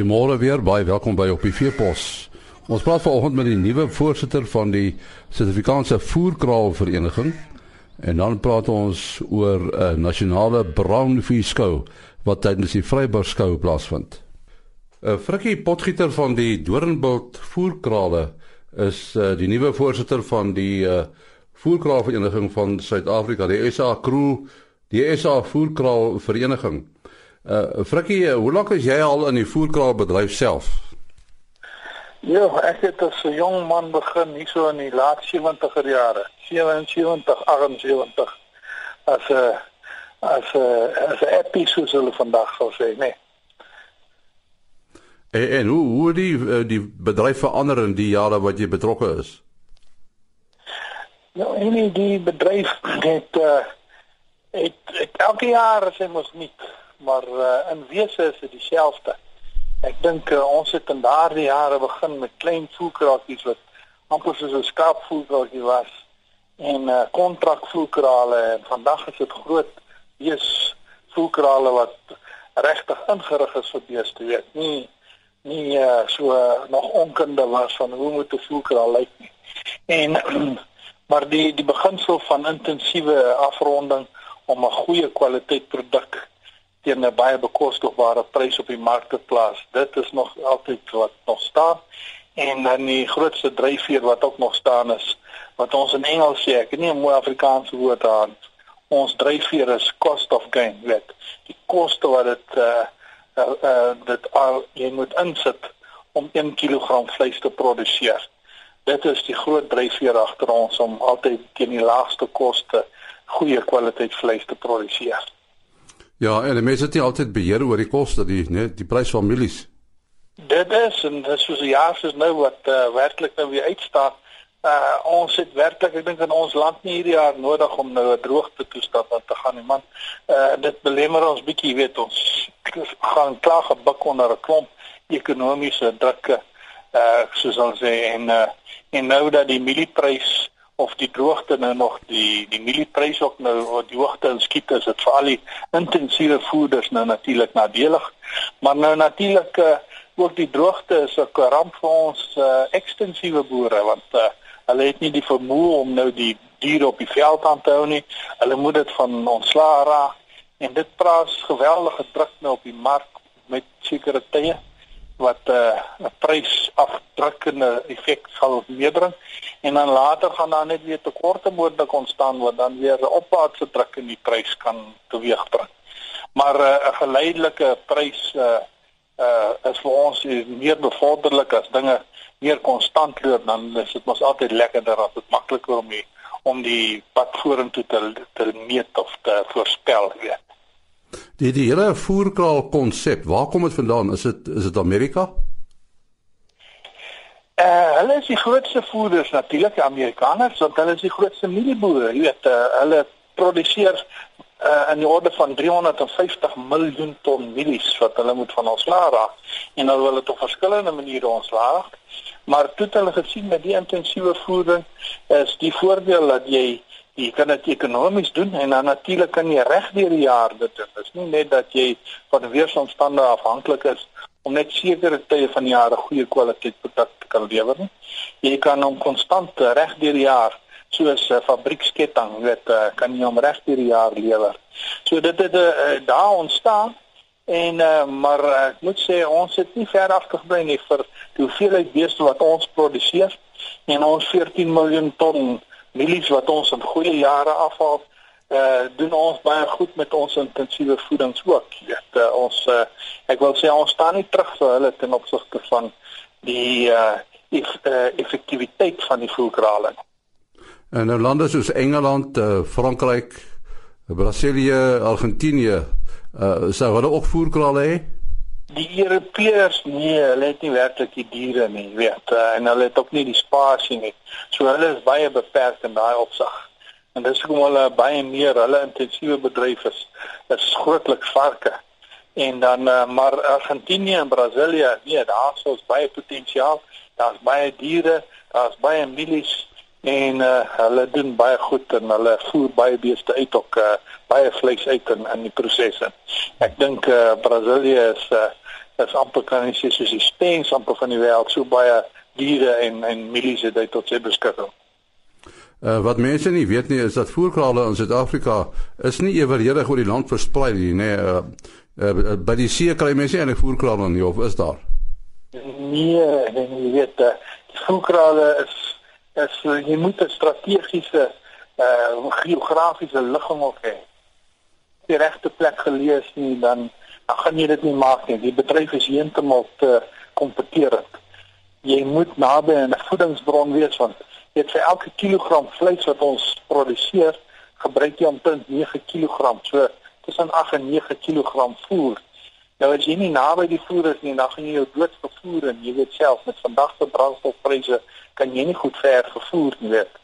Goeiemôre weer, baie welkom by op die Veepos. Ons praat vanoggend met die nuwe voorsitter van die Suid-Afrikaanse Voerkraal Vereniging en dan praat ons oor 'n uh, nasionale braunvee skou wat tydens die Vryburg skou plaasvind. 'n uh, Frikkie Potgieter van die Doornbult Voerkrale is uh, die nuwe voorsitter van die uh, Voerkraal Vereniging van Suid-Afrika, die SA Crew, die SA Voerkraal Vereniging. Uh Frikkie, hoe lank is jy al in die voerkraalbedryf self? Ja, ek het as 'n jong man begin hier so in die laat 70er jare, 77, 78 as 'n as 'n as 'n episode hulle vandag sou sê, nee. En, en hoe hoe die uh, die bedryf verander in die jare wat jy betrokke is? Ja, en die bedryf het uh het, het elke jaar sê mos nie maar uh, in wese is dit dieselfde. Ek dink uh, ons het in daardie jare begin met klein voelkrakies wat amper soos 'n skaapvoelkrakie was en uh, kontrakvoelkrale en vandag is dit groot wees voelkrale wat regtig ingerig is vir beeste, weet nie nie uh, so uh, nog onkunde was van hoe moet 'n voelkraal lyk nie. En maar die die beginsel van intensiewe afronding om 'n goeie kwaliteit produk teen 'n baie bekostigbare prys op die mark te plaas. Dit is nog altyd wat nog staan. En dan die grootste dryfveer wat ook nog staan is wat ons in Engels sê, ek het nie 'n mooi Afrikaanse woord aan. Ons dryfveer is cost of gain, weet. Die koste wat dit uh uh, uh dit al jy moet insit om 1 kg vleis te produseer. Dit is die groot dryfveer agter ons om altyd teen die laagste koste goeie kwaliteit vleis te produseer. Ja, en die mense het nie altyd beheer oor die koste die net die prys van mielies. Dit is en dis soos die jaar soos nou wat uh, werklik nou weer uitstaan. Uh ons het werklik ek dink in ons land nie hierdie jaar nodig om nou 'n droogte toestand aan te gaan nie man. Uh dit belemmer ons bietjie weet ons gaan klaar gebuk onder 'n klomp ekonomiese drukke uh soos ons sê en uh en nou dat die mielieprys of die droogte nou nog die die mielieprys ook nou wat die hoogte inskiet is dit vir al die intensiewe voeders nou natuurlik nadelig. Maar nou natuurlik uh, ook die droogte is 'n ramp vir ons uh, ekstensiewe boere want uh, hulle het nie die vermoë om nou die diere op die veld aan te hou nie. Hulle moet dit van ontslaa raak. En dit plaas geweldige druk nou op die mark met sekere tye wat 'n uh, prys afdrukkende effek sal meebring en dan later gaan daar net weer tekorte moontlik ontstaan wat dan weer 'n opwaartse druk in die prys kan teweegbring. Maar uh, 'n uh, geleidelike prys uh uh is vir ons meer bevorderlik as dinge meer konstant loop dan is dit mos altyd lekkerder as dit makliker om die om die pad vorentoe te te meet of te voorspel weet. Die die hele voerkraal konsep, waar kom dit vandaan? Is dit is dit Amerika? Uh, hulle is die grootste voerders natuurlik, die Amerikaners, want hulle is die grootste mielieboere. Jy weet, uh, hulle produseer uh, in die orde van 350 miljoen ton mielies wat hulle moet van ons laag en hulle wil dit op verskillende maniere ons laag. Maar toe het hulle gesien met die intensiewe voeding is die voordeel dat jy jy kan dit ekonomies doen en dan natuurlik kan jy reg deur die jaar dit doen. Dit is nie net dat jy van weeromstandighede afhanklik is om net sekere tye van die jaar 'n goeie kwaliteit produk te kan lewer nie. Jy kan hom konstant reg deur die jaar soos 'n uh, fabrieksketting, weet uh, kan jy hom reg deur die jaar lewer. So dit het uh, daar ontstaan en uh, maar uh, ek moet sê ons het nie ver afgebly nie vir die hoeveelheid beeste wat ons produseer en ons 14 miljoen ton mielies wat ons in goeie jare afhaal uh doen ons baie goed met ons intensiewe voedings ook. Weet uh, ons uh, ek wil sê ons staan nie terug vir hulle ten opsigte van die uh, eff, uh effektiwiteit van die voerkrale. En nou lande soos Engeland, uh, Frankryk, Brasilië, Argentinië, uh sou hulle ook voerkrale hê? Die Europeërs nee, hulle het nie werklik die diere nie, weet, uh, en hulle het ook nie die spasie nie. So hulle is baie beperk in daai opsig. En dis hoekom hulle baie meer hulle intensiewe bedryf is, is grootliks varke. En dan uh, maar Argentinië en Brasilië, nee, daar is baie potensiaal. Daar's baie diere, daar's baie mielies en uh, hulle doen baie goed en hulle voer baie beeste uit ook uh, baie vleis uit in in die prosesse. Ek dink uh, Brasilië is uh, is amper kan jy sê soos die spens amper van die wêreld so baie diere en en milies het hy tot sy beskikking. Uh, wat mense nie weet nie is dat voerkrale in Suid-Afrika is nie eweredig oor die land versprei nie, nê. Nee, uh, uh, by die see kry mense 'n voerkrale nie of is daar? Nee, nee jy weet, uh, voerkrale is is jy moet 'n strategiese uh geografiese ligging op hê. Die regte plek gelees nie dan dan gaan jy dit nie maak nie. Die bedryf is heeltemal te kompeterend. Jy moet naby 'n voedingsbron wees want jy het vir elke kilogram vleis wat ons produseer, gebruik jy omtrent 9 kg. So tussen 8 en 9 kg voer. Nou as jy nie naby die voer is nie, dan gaan jy jou dood vervoer en jy weet self met vandag se brandstofpryse kan jy nie goed ver vervoer nie, weet.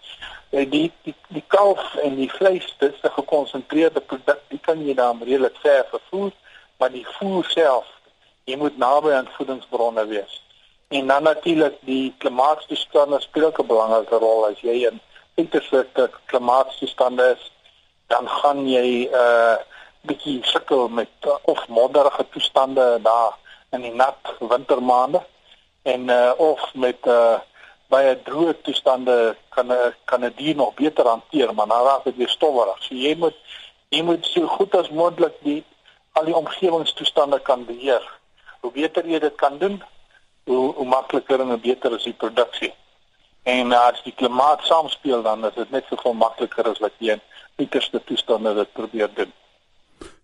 Eh, die die die kalf en die vleis, dit is 'n gekonsentreerde produk, dit kan jy dan redelik ver vervoer, maar die voer self, jy moet naby aan voedingsbronne wees. En dan natuurlik die klimaatstoestande speel 'n belangrike rol as jy in uiterste klimaatstoestande is, dan gaan jy 'n uh, bietjie sukkel met uh, of modderige toestande daar in die nat wintermaande en uh, of met uh, baie droë toestande kan kan 'n dier nog beter hanteer, maar dan raak dit weer stowwerig. So jy moet jy moet so goed as moontlik die al die omgewingstoestande kan beheer. Hoe beter jy dit kan doen, hoe, hoe makliker en beter is die produksie. En uh, as die klimaat saamspeel dan is dit net soveel makliker as wat jy in uiterste toestande dit probeer doen.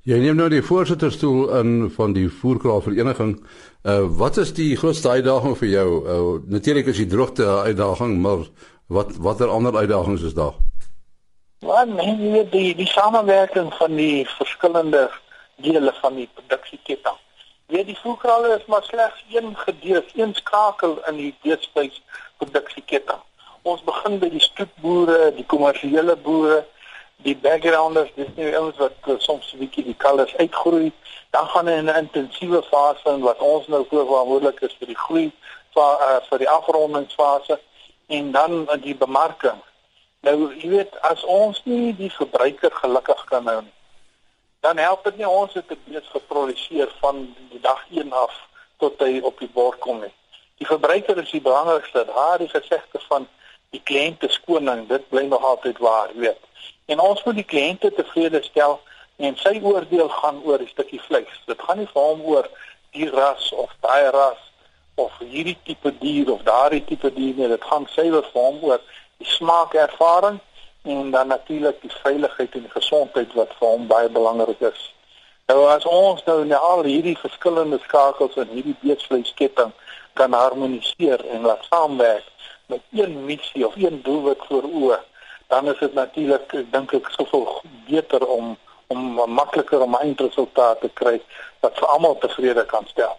Jy neem nou die voorsitterstoel in van die voerkraalvereniging. Uh wat is die grootste uitdaging vir jou? Uh natuurlik is die droogte 'n uitdaging, maar wat watter ander uitdagings is daar? Maar nee, die die samewerking van die verskillende dele van die produksieketting weet die voerkrale is maar slegs een gedeelte, een skakel in die beesvleis produksieketting. Ons begin by die stoetboere, die kommersiële boere, die backgrounders, dis nie ouens wat uh, soms 'n bietjie die kalvers uitgroei, dan gaan hulle in 'n intensiewe fase in wat ons nou verantwoordelik is vir die groei vir uh, vir die afrondingsfase en dan uh, die bemarking. Nou jy weet as ons nie die verbruiker gelukkig kan hou nie dan help dit nie ons het 'n bees geproduseer van die dag 1 af tot hy op die bord kom nie. Die verbruiker is die belangrikste. Daar die gesegde van die kliënt is koning, dit bly nog altyd waar, weet. En ons moet die kliënte tevrede stel en sy oordeel gaan oor die stukkie vleis. Dit gaan nie vir hom oor die ras of daai ras of hierdie tipe dier of daardie tipe dier nie. Dit gaan suiwer vir hom oor die smaakervaring en dan natuurlik die veiligheid en gesondheid wat vir hom baie belangrik is. Nou as ons nou net al hierdie verskillende skakels in hierdie beesvleisketting kan harmoniseer en laat saamwerk met een missie of een doelwit voor oë, dan is dit natuurlik dink ek soveel beter om om makliker om eindresultate te kry wat vir almal tevrede kan stel.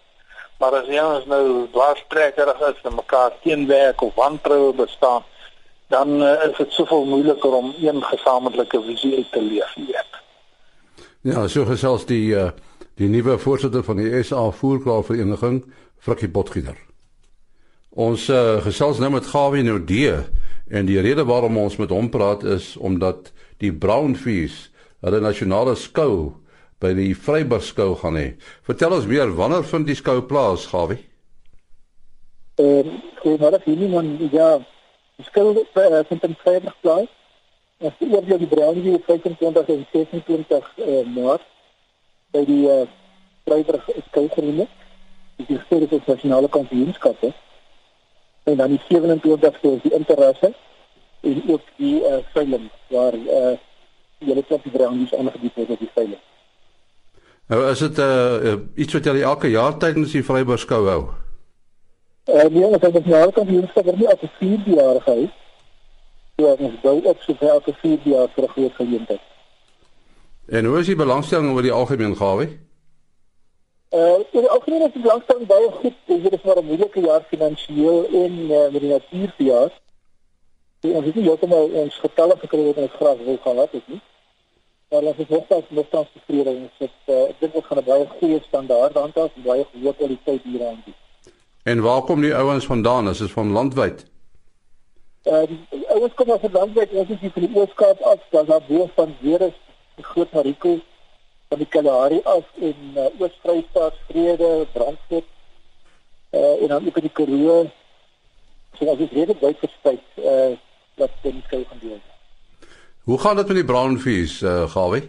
Maar as jy ons nou dwarstrekkerig is en mekaar teenwerk of wantroue bestaan, dan uh, is dit soveel moeiliker om een gesamentlike visie uit te leef, weet. Ja, so gesels die uh, die nuwe voorsitter van die SA voerkraalvereniging, Frikkie Potgieter. Ons uh, gesels nou met Gawie Nodee en die rede waarom ons met hom praat is omdat die Brownfees, hulle nasionale skou by die Vryburg skou gaan hê. Vertel ons meer, wanneer vind die skou plaas, Gawie? Ehm, uh, maar dat hierdie man ja Skuld uh, vind in Vrydag plaas. As die oorlede die brandjie op 25 en 26 uh, Maart by die uh, skougerine. Dit is vir die nasionale kampioenskappe. En dan die 27ste is die interrasse en ook die uh, veiling waar uh, die hele klop die brandjies aangebied word op die veiling. Nou is dit uh, iets wat jy elke jaar tydens die Vryburg skou hou. Uh, nee, ons het nou ook hier gesê nie op die 4 jaar gehou. Ja, ons bou op so ver op die 4 jaar vir 'n groot geleentheid. En hoe is die belangstelling oor die algemeen gawe? Uh, in die algemeen is die belangstelling baie goed. Dit is maar 'n moeilike jaar finansiëel en uh, met die natuurjaar. Die ons het nie heeltemal ons getalle gekry wat ons graag wil gehad het nie. Maar as dit nog steeds nog steeds tevrede is, dit uh, ek dink ons gaan 'n baie goeie standaard handhaaf en baie goeie kwaliteit hier aan bied. En waar kom die ouens vandaan? Is dit van landwyd? Uh die ouens kom van landwyd, ons is hier van die Ooskaap af, dan daar bo van weer is die groot Mariko van die Kalahari af en uh, Oos-Vrystaat, Vrede, Brandstad uh, en dan ook in die Karoo. So as dit redelik wyd versprei uh wat die skou gaan doen. Hoe gaan dit met die brownfish, uh, Gawie?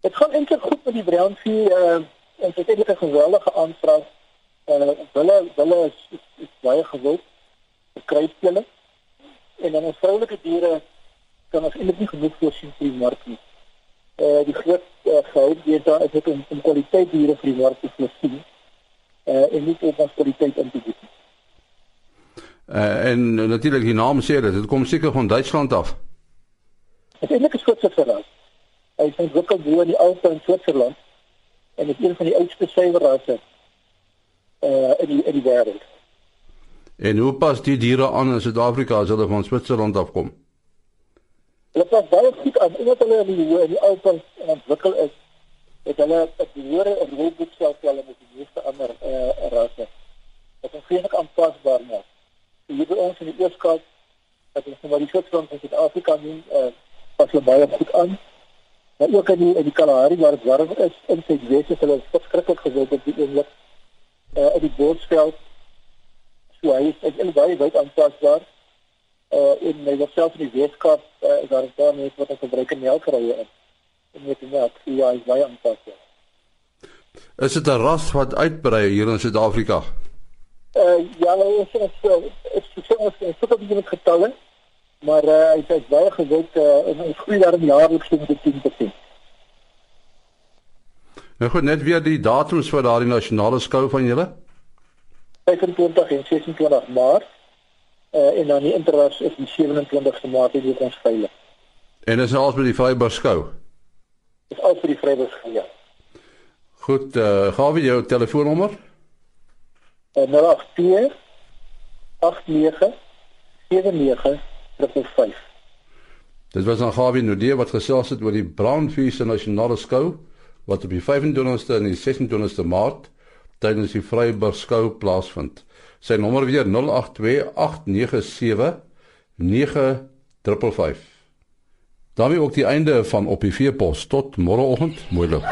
Dit gaan eintlik goed met die brownfish. Uh, ons het eintlik 'n geweldige aanvraag. Uh, hulle hulle is, is, is baie gewild vir kruisspele. En dan ons vroulike diere kan ons eintlik nie genoeg voorsien vir die mark nie. Uh, die groot uh, geheim hier daar is dit om, om kwaliteit diere vir die mark te voorsien. Uh, en nie op ons kwaliteit in te bied. Uh, en natuurlik die naam sê dit, dit kom seker van Duitsland af. Dit is eintlik 'n Switserse ras. Hy is ontwikkel bo in die Alpe in Switserland en is een van die oudste suiwerrasse uh in die in die wêreld. En hoe pas die diere aan in Suid-Afrika as hulle van Switserland afkom? Hulle pas baie goed aan omdat hulle in die in die Alpe ontwikkel is. Het hulle 'n behoorlike rolboek self wel met die meeste ander uh rasse. Dit is vreeslik aanpasbaar maak. Hier by ons in die Ooskaap dat ons maar die Switserland van Suid-Afrika doen uh pas hulle baie goed aan. Maar ook in die in die Kalahari waar dit warm is in sy wese hulle verskriklik gewild op die oomblik. Uh in die boordsveld. So hy is in baie wyd aanpasbaar. Uh in my self in die Weskaap uh, is daar daar net wat ek gebruik in melkrye in. En met die melk, ja, hy is baie aanpasbaar. Is dit 'n ras wat uitbrei hier in Suid-Afrika? Uh ja, nou is dit so. Ek sê ons het so 'n bietjie met getalle maar uh, hy het baie gewyk uh, en ons groei daar jaarliks met 10%. Nou goed, net weer die datums vir daardie nasionale skou van julle. 25 en 26 Maart. Uh, en dan die interras is die 27ste Maart hier ons veilig. En is alles by die Vryburg skou. Dis al vir die Vryburg skou. Ja. Goed, uh, gaan we jou telefoonnommer? Uh, 082 89 79 5. Dit was dan Gawie Nodee wat gesels het oor die Brownfish Nasionale Skou wat op die 25ste en die 26ste Maart tydens die Vryburg Skou plaasvind. Sy nommer weer 0828979555. daarmee ook die einde van op die veepos tot môreoggend mooi loop.